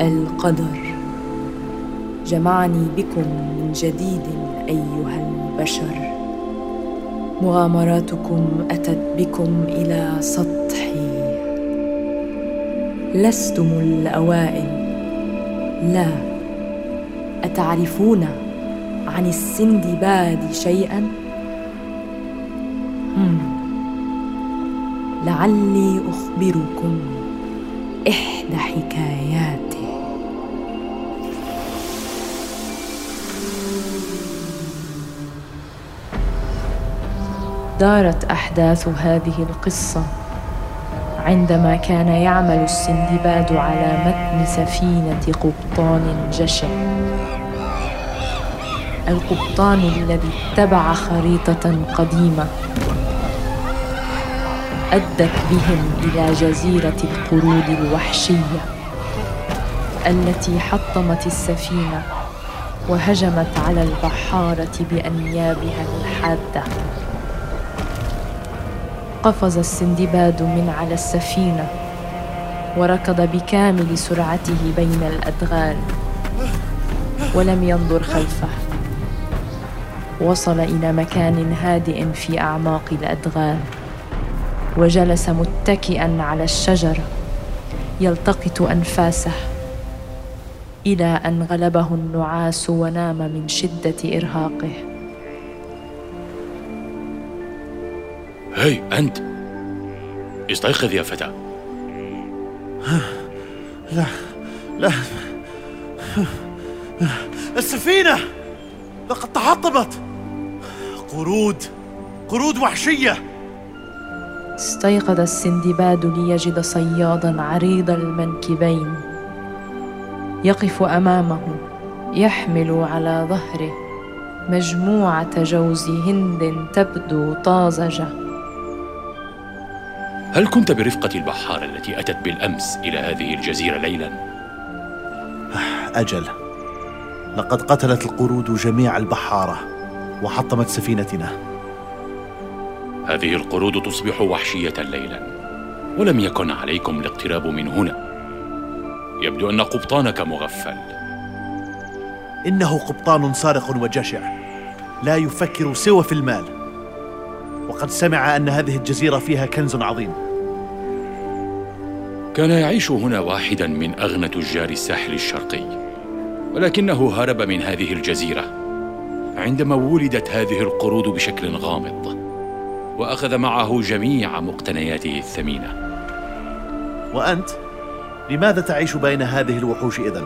القدر. جمعني بكم من جديد أيها البشر. مغامراتكم أتت بكم إلى سطحي. لستم الأوائل. لا أتعرفون عن السندباد شيئا. لعلي أخبركم إحدى حكاياته دارت أحداث هذه القصة عندما كان يعمل السندباد على متن سفينة قبطان جشع القبطان الذي اتبع خريطة قديمة أدت بهم إلى جزيرة القرود الوحشية التي حطمت السفينة وهجمت على البحارة بأنيابها الحادة. قفز السندباد من على السفينة وركض بكامل سرعته بين الأدغال ولم ينظر خلفه. وصل إلى مكان هادئ في أعماق الأدغال وجلس متكئا على الشجره يلتقط أنفاسه إلى أن غلبه النعاس ونام من شدة إرهاقه. هي أنت. استيقظ يا فتى. لا لا. السفينة لقد تحطمت قرود قرود وحشية. استيقظ السندباد ليجد صيادا عريض المنكبين. يقف أمامه يحمل على ظهره مجموعة جوز هند تبدو طازجة. هل كنت برفقة البحارة التي أتت بالأمس إلى هذه الجزيرة ليلا؟ أجل. لقد قتلت القرود جميع البحارة وحطمت سفينتنا. هذه القرود تصبح وحشية ليلا ولم يكن عليكم الاقتراب من هنا. يبدو أن قبطانك مغفل. إنه قبطان سارق وجشع لا يفكر سوى في المال. وقد سمع أن هذه الجزيرة فيها كنز عظيم. كان يعيش هنا واحدا من أغنى تجار الساحل الشرقي ولكنه هرب من هذه الجزيرة عندما ولدت هذه القرود بشكل غامض وأخذ معه جميع مقتنياته الثمينة. وأنت؟ لماذا تعيش بين هذه الوحوش إذن؟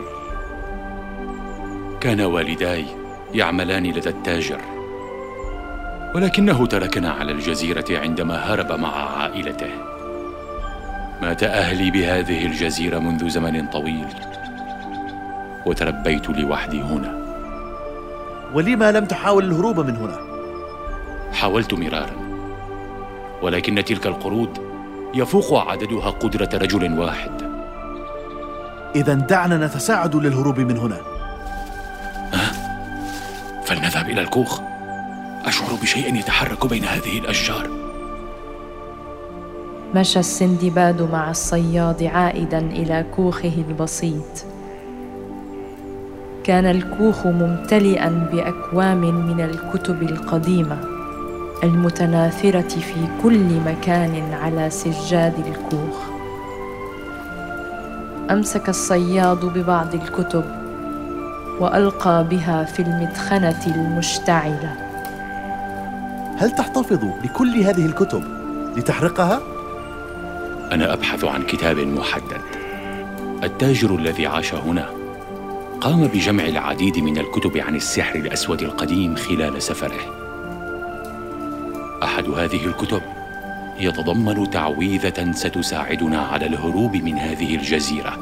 كان والداي يعملان لدى التاجر. ولكنه تركنا على الجزيرة عندما هرب مع عائلته. مات أهلي بهذه الجزيرة منذ زمن طويل. وتربيت لوحدي هنا. ولما لم تحاول الهروب من هنا؟ حاولت مرارا. ولكن تلك القرود يفوق عددها قدرة رجل واحد. إذا دعنا نتساعد للهروب من هنا. فلنذهب إلى الكوخ. أشعر بشيء يتحرك بين هذه الأشجار. مشى السندباد مع الصياد عائدا إلى كوخه البسيط. كان الكوخ ممتلئا بأكوام من الكتب القديمة المتناثرة في كل مكان على سجاد الكوخ. أمسك الصياد ببعض الكتب وألقى بها في المدخنة المشتعلة. هل تحتفظ بكل هذه الكتب لتحرقها؟ أنا أبحث عن كتاب محدد. التاجر الذي عاش هنا قام بجمع العديد من الكتب عن السحر الأسود القديم خلال سفره. أحد هذه الكتب يتضمن تعويذة ستساعدنا على الهروب من هذه الجزيرة.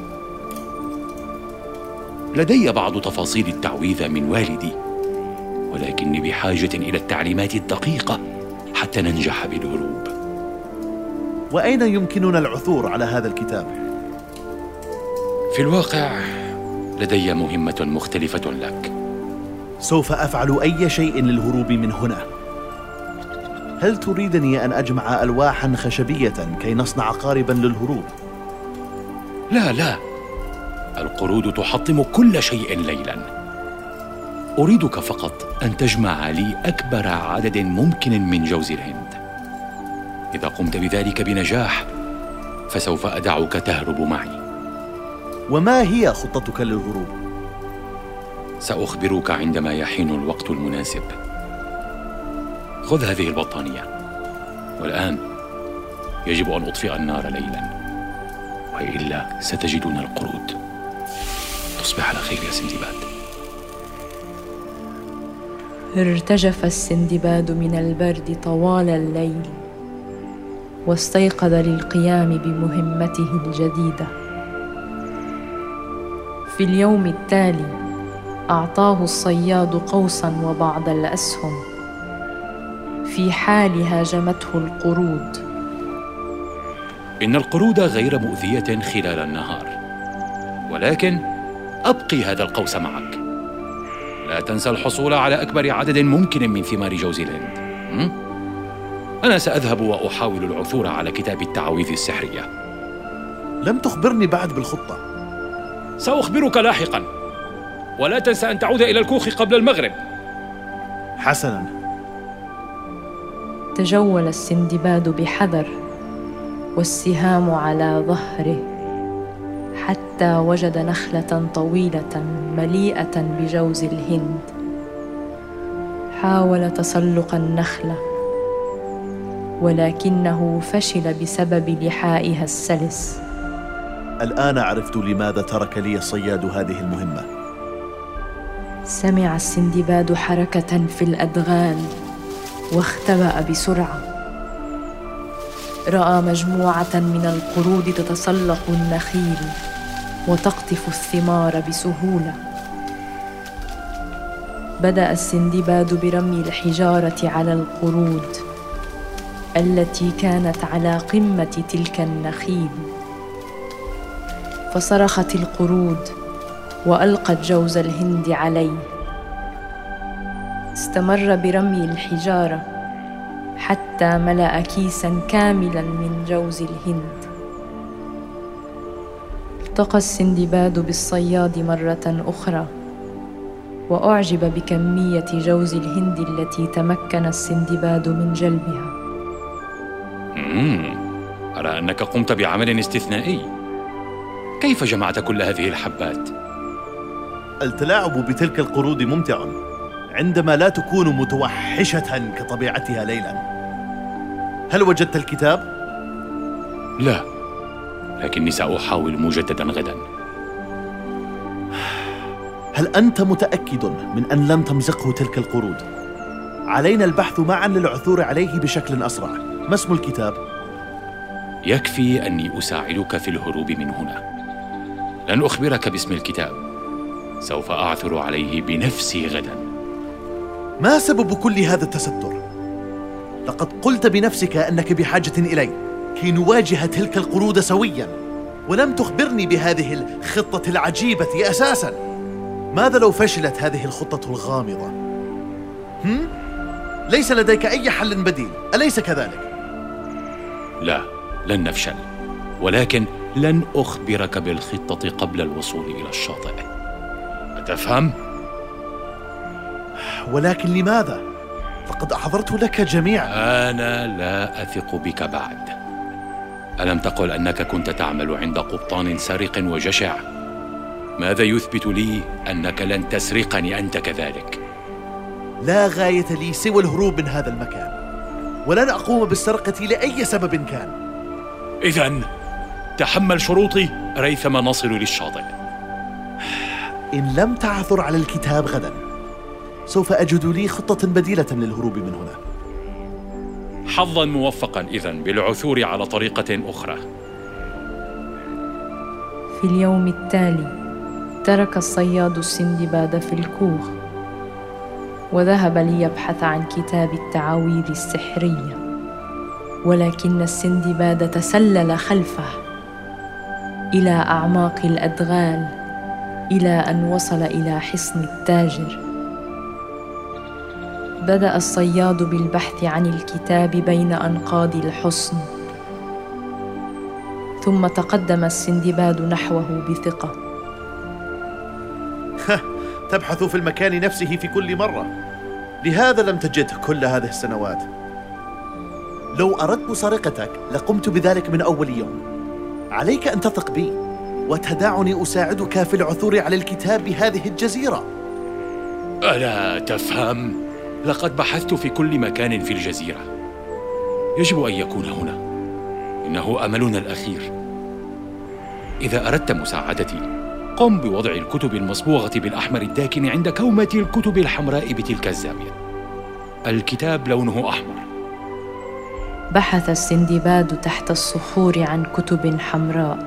لدي بعض تفاصيل التعويذة من والدي. ولكني بحاجة إلى التعليمات الدقيقة حتى ننجح بالهروب. وأين يمكننا العثور على هذا الكتاب؟ في الواقع لدي مهمة مختلفة لك. سوف أفعل أي شيء للهروب من هنا. هل تريدني أن أجمع ألواحا خشبية كي نصنع قاربا للهروب؟ لا لا. القرود تحطم كل شيء ليلا. أريدك فقط أن تجمع لي أكبر عدد ممكن من جوز الهند. إذا قمت بذلك بنجاح فسوف أدعك تهرب معي. وما هي خطتك للهروب؟ سأخبرك عندما يحين الوقت المناسب. خذ هذه البطانية. والآن يجب أن أطفئ النار ليلا. وإلا ستجدون القرود. تصبح على خير يا سندباد ارتجف السندباد من البرد طوال الليل واستيقظ للقيام بمهمته الجديدة. في اليوم التالي أعطاه الصياد قوسا وبعض الأسهم. في حال هاجمته القرود. إن القرود غير مؤذية خلال النهار ولكن أبقي هذا القوس معك. لا تنسى الحصول على أكبر عدد ممكن من ثمار جوز الهند. أنا سأذهب وأحاول العثور على كتاب التعاويذ السحرية. لم تخبرني بعد بالخطة. سأخبرك لاحقا. ولا تنسى أن تعود إلى الكوخ قبل المغرب. حسنا. تجول السندباد بحذر والسهام على ظهره. حتى وجد نخلة طويلة مليئة بجوز الهند. حاول تسلق النخلة ولكنه فشل بسبب لحائها السلس. الآن عرفت لماذا ترك لي الصياد هذه المهمة. سمع السندباد حركة في الأدغال واختبأ بسرعة. رأى مجموعة من القرود تتسلق النخيل وتقطف الثمار بسهولة. بدأ السندباد برمي الحجارة على القرود التي كانت على قمة تلك النخيل. فصرخت القرود وألقت جوز الهند عليه. استمر برمي الحجارة حتى ملا كيسا كاملا من جوز الهند. التقى السندباد بالصياد مرة أخرى وأعجب بكمية جوز الهند التي تمكن السندباد من جلبها. مم. أرى أنك قمت بعمل استثنائي. كيف جمعت كل هذه الحبات؟ التلاعب بتلك القرود ممتع عندما لا تكون متوحشة كطبيعتها ليلا. هل وجدت الكتاب؟ لا لكني سأحاول مجددا غدا. هل أنت متأكد من أن لن تمزقه تلك القرود؟ علينا البحث معا للعثور عليه بشكل أسرع. ما اسم الكتاب؟ يكفي أني أساعدك في الهروب من هنا. لن أخبرك باسم الكتاب. سوف أعثر عليه بنفسي غدا. ما سبب كل هذا التستر؟ لقد قلت بنفسك أنك بحاجة إلي كي نواجه تلك القرود سويا ولم تخبرني بهذه الخطة العجيبة أساسا. ماذا لو فشلت هذه الخطة الغامضة؟ هم؟ ليس لديك أي حل بديل أليس كذلك؟ لا لن نفشل ولكن لن أخبرك بالخطة قبل الوصول إلى الشاطئ. أتفهم؟ ولكن لماذا؟ فقد أحضرت لك جميعا. أنا لا أثق بك بعد. ألم تقل أنك كنت تعمل عند قبطان سارق وجشع؟ ماذا يثبت لي أنك لن تسرقني أنت كذلك؟ لا غاية لي سوى الهروب من هذا المكان. ولن أقوم بالسرقة لأي سبب كان. اذا تحمل شروطي ريثما نصل للشاطئ. إن لم تعثر على الكتاب غدا. سوف أجد لي خطة بديلة للهروب من هنا. حظا موفقا إذا بالعثور على طريقة أخرى. في اليوم التالي ترك الصياد السندباد في الكوخ وذهب ليبحث عن كتاب التعاويذ السحريه ولكن السندباد تسلل خلفه إلى أعماق الأدغال إلى أن وصل إلى حصن التاجر. بدأ الصياد بالبحث عن الكتاب بين أنقاض الحصن. ثم تقدم السندباد نحوه بثقة. تبحث في المكان نفسه في كل مرة. لهذا لم تجده كل هذه السنوات. لو أردت سرقتك لقمت بذلك من أول يوم. عليك أن تثق بي وتدعني أساعدك في العثور على الكتاب بهذه الجزيرة. ألا تفهم؟ لقد بحثت في كل مكان في الجزيرة. يجب أن يكون هنا. إنه أملنا الأخير. إذا أردت مساعدتي قم بوضع الكتب المصبوغة بالأحمر الداكن عند كومة الكتب الحمراء بتلك الزاوية. الكتاب لونه أحمر. بحث السندباد تحت الصخور عن كتب حمراء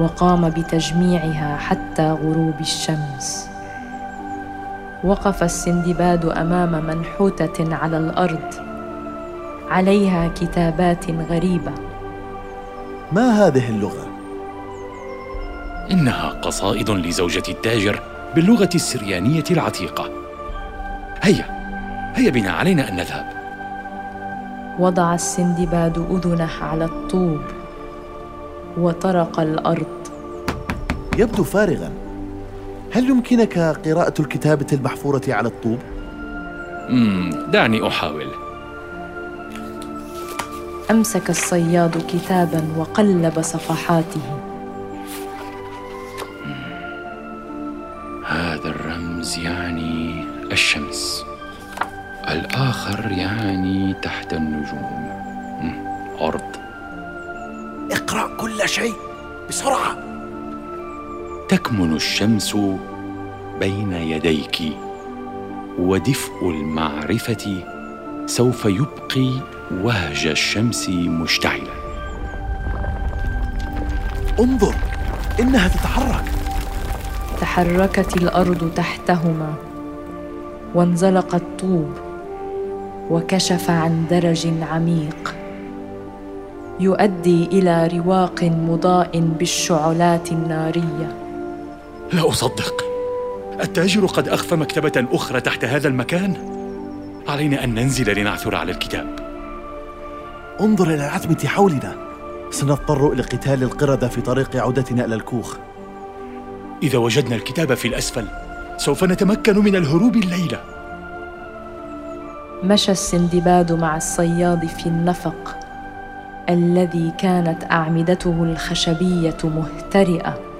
وقام بتجميعها حتى غروب الشمس. وقف السندباد أمام منحوتة على الأرض. عليها كتابات غريبة. ما هذه اللغة؟ إنها قصائد لزوجة التاجر باللغة السريانية العتيقة. هيا هيا بنا علينا أن نذهب. وضع السندباد أذنه على الطوب وطرق الأرض. يبدو فارغا. هل يمكنك قراءة الكتابة المحفورة على الطوب؟ مم دعني أحاول. أمسك الصياد كتابا وقلب صفحاته. هذا الرمز يعني الشمس الآخر يعني تحت النجوم. أرض اقرأ كل شيء بسرعة. تكمن الشمس بين يديك ودفء المعرفة سوف يبقي وهج الشمس مشتعلا. انظر إنها تتحرك. تحركت الأرض تحتهما وانزلق الطوب وكشف عن درج عميق. يؤدي إلى رواق مضاء بالشعلات النارية. لا أصدق. التاجر قد أخفى مكتبة أخرى تحت هذا المكان. علينا أن ننزل لنعثر على الكتاب. انظر إلى العتمة حولنا. سنضطر إلى قتال القردة في طريق عودتنا إلى الكوخ. إذا وجدنا الكتاب في الأسفل سوف نتمكن من الهروب الليلة. مشى السندباد مع الصياد في النفق الذي كانت أعمدته الخشبية مهترئة.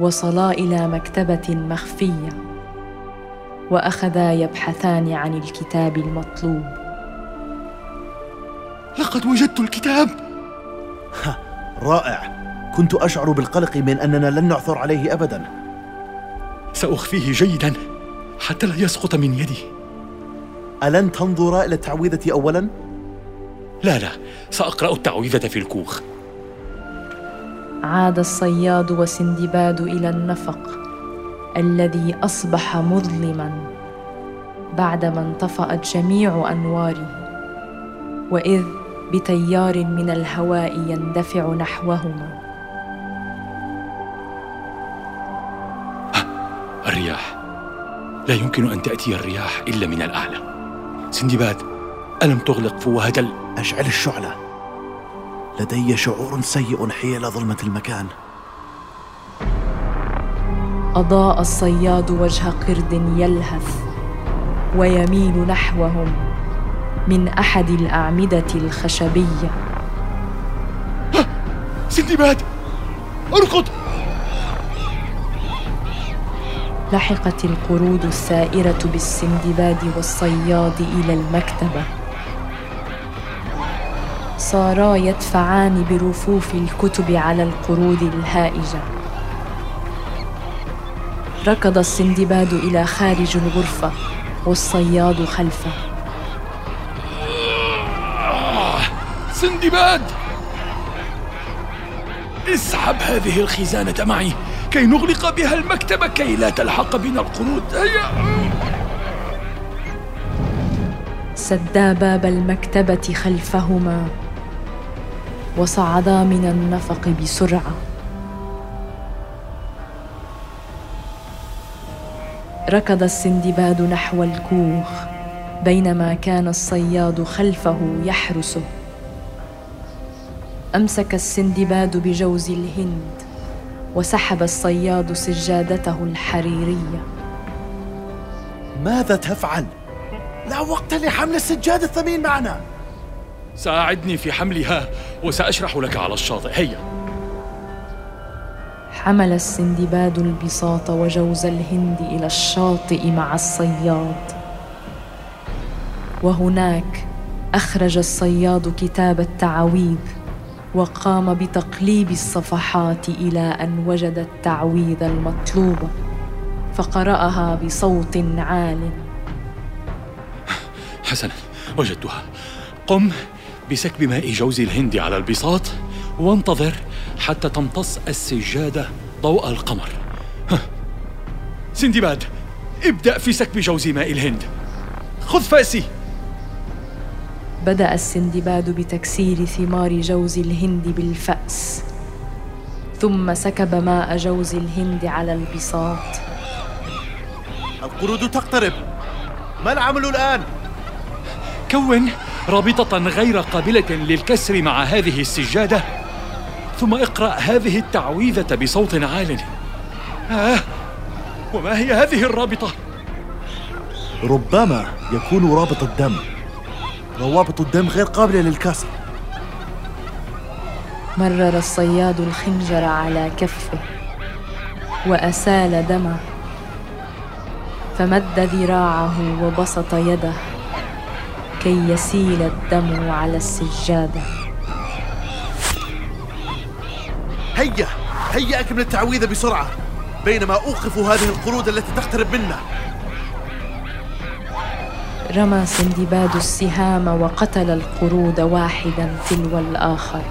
وصلا إلى مكتبة مخفية وأخذا يبحثان عن الكتاب المطلوب. لقد وجدت الكتاب. رائع. كنت أشعر بالقلق من أننا لن نعثر عليه ابدا. سأخفيه جيدا حتى لا يسقط من يدي. ألن تنظر إلى التعويذة اولا؟ لا لا سأقرأ التعويذة في الكوخ. عاد الصياد وسندباد إلى النفق الذي أصبح مظلما بعدما انطفأت جميع أنواره وإذ بتيار من الهواء يندفع نحوهما. الرياح. لا يمكن أن تأتي الرياح إلا من الأعلى. سندباد ألم تغلق فوهة ال... اشعل الشعله لدي شعور سيء حيال ظلمة المكان. أضاء الصياد وجه قرد يلهث ويميل نحوهم من أحد الأعمدة الخشبية. سندباد أركض! لحقت القرود الثائرة بالسندباد والصياد إلى المكتبة. صارا يدفعان برفوف الكتب على القرود الهائجة. ركض السندباد إلى خارج الغرفة والصياد خلفه. سندباد! اسحب هذه الخزانة معي. كي نغلق بها المكتبه كي لا تلحق بنا القرود. هيا! سدا باب المكتبة خلفهما. وصعدا من النفق بسرعة. ركض السندباد نحو الكوخ بينما كان الصياد خلفه يحرسه أمسك السندباد بجوز الهند وسحب الصياد سجادته الحريرية. ماذا تفعل؟ لا وقت لحمل السجاد الثمين معنا. ساعدني في حملها وسأشرح لك على الشاطئ. هيا. حمل السندباد البساط وجوز الهند إلى الشاطئ مع الصياد. وهناك أخرج الصياد كتاب التعاويذ وقام بتقليب الصفحات إلى أن وجد التعويذ المطلوب فقرأها بصوت عال. حسنا وجدتها. قم. بسكب ماء جوز الهند على البساط وانتظر حتى تمتص السجاده ضوء القمر. سندباد ابدأ في سكب جوز ماء الهند. خذ فاسي. بدأ السندباد بتكسير ثمار جوز الهند بالفأس ثم سكب ماء جوز الهند على البساط. القرود تقترب. ما العمل الآن؟ كون رابطة غير قابلة للكسر مع هذه السجادة؟ ثم اقرأ هذه التعويذة بصوت عال. آه وما هي هذه الرابطة؟ ربما يكون رابط الدم. روابط الدم غير قابلة للكسر. مرر الصياد الخنجر على كفه وأسال دمه فمد ذراعه وبسط يده. كي يسيل الدم على السجادة. هيا هيا أكمل التعويذة بسرعة بينما أوقف هذه القرود التي تقترب منا. رمى سندباد السهام وقتل القرود واحدا تلو الآخر.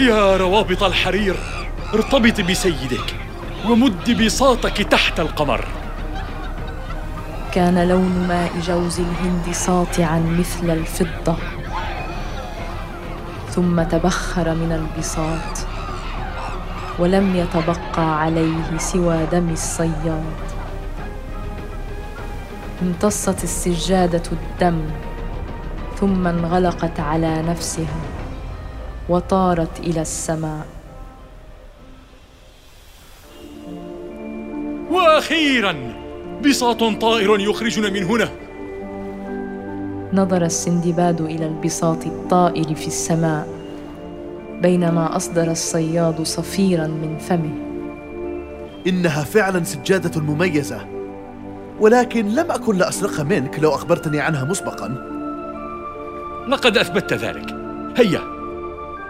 يا روابط الحرير ارتبط بسيدك ومد بساطك تحت القمر. كان لون ماء جوز الهند ساطعا مثل الفضة. ثم تبخر من البساط ولم يتبقى عليه سوى دم الصياد. امتصت السجادة الدم ثم انغلقت على نفسها وطارت إلى السماء. وأخيرا بساط طائر يخرجنا من هنا. نظر السندباد إلى البساط الطائر في السماء بينما أصدر الصياد صفيرا من فمه. إنها فعلا سجادة مميزة ولكن لم أكن لأسرقها منك لو أخبرتني عنها مسبقا. لقد أثبتت ذلك. هيا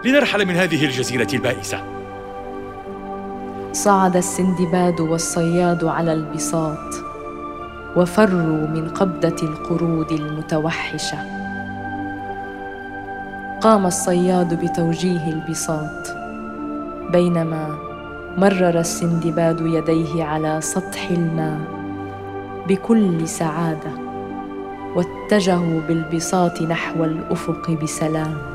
لنرحل من هذه الجزيرة البائسة. صعد السندباد والصياد على البساط. وفروا من قبضة القرود المتوحشة. قام الصياد بتوجيه البساط بينما مرر السندباد يديه على سطح الماء بكل سعادة واتجهوا بالبساط نحو الأفق بسلام.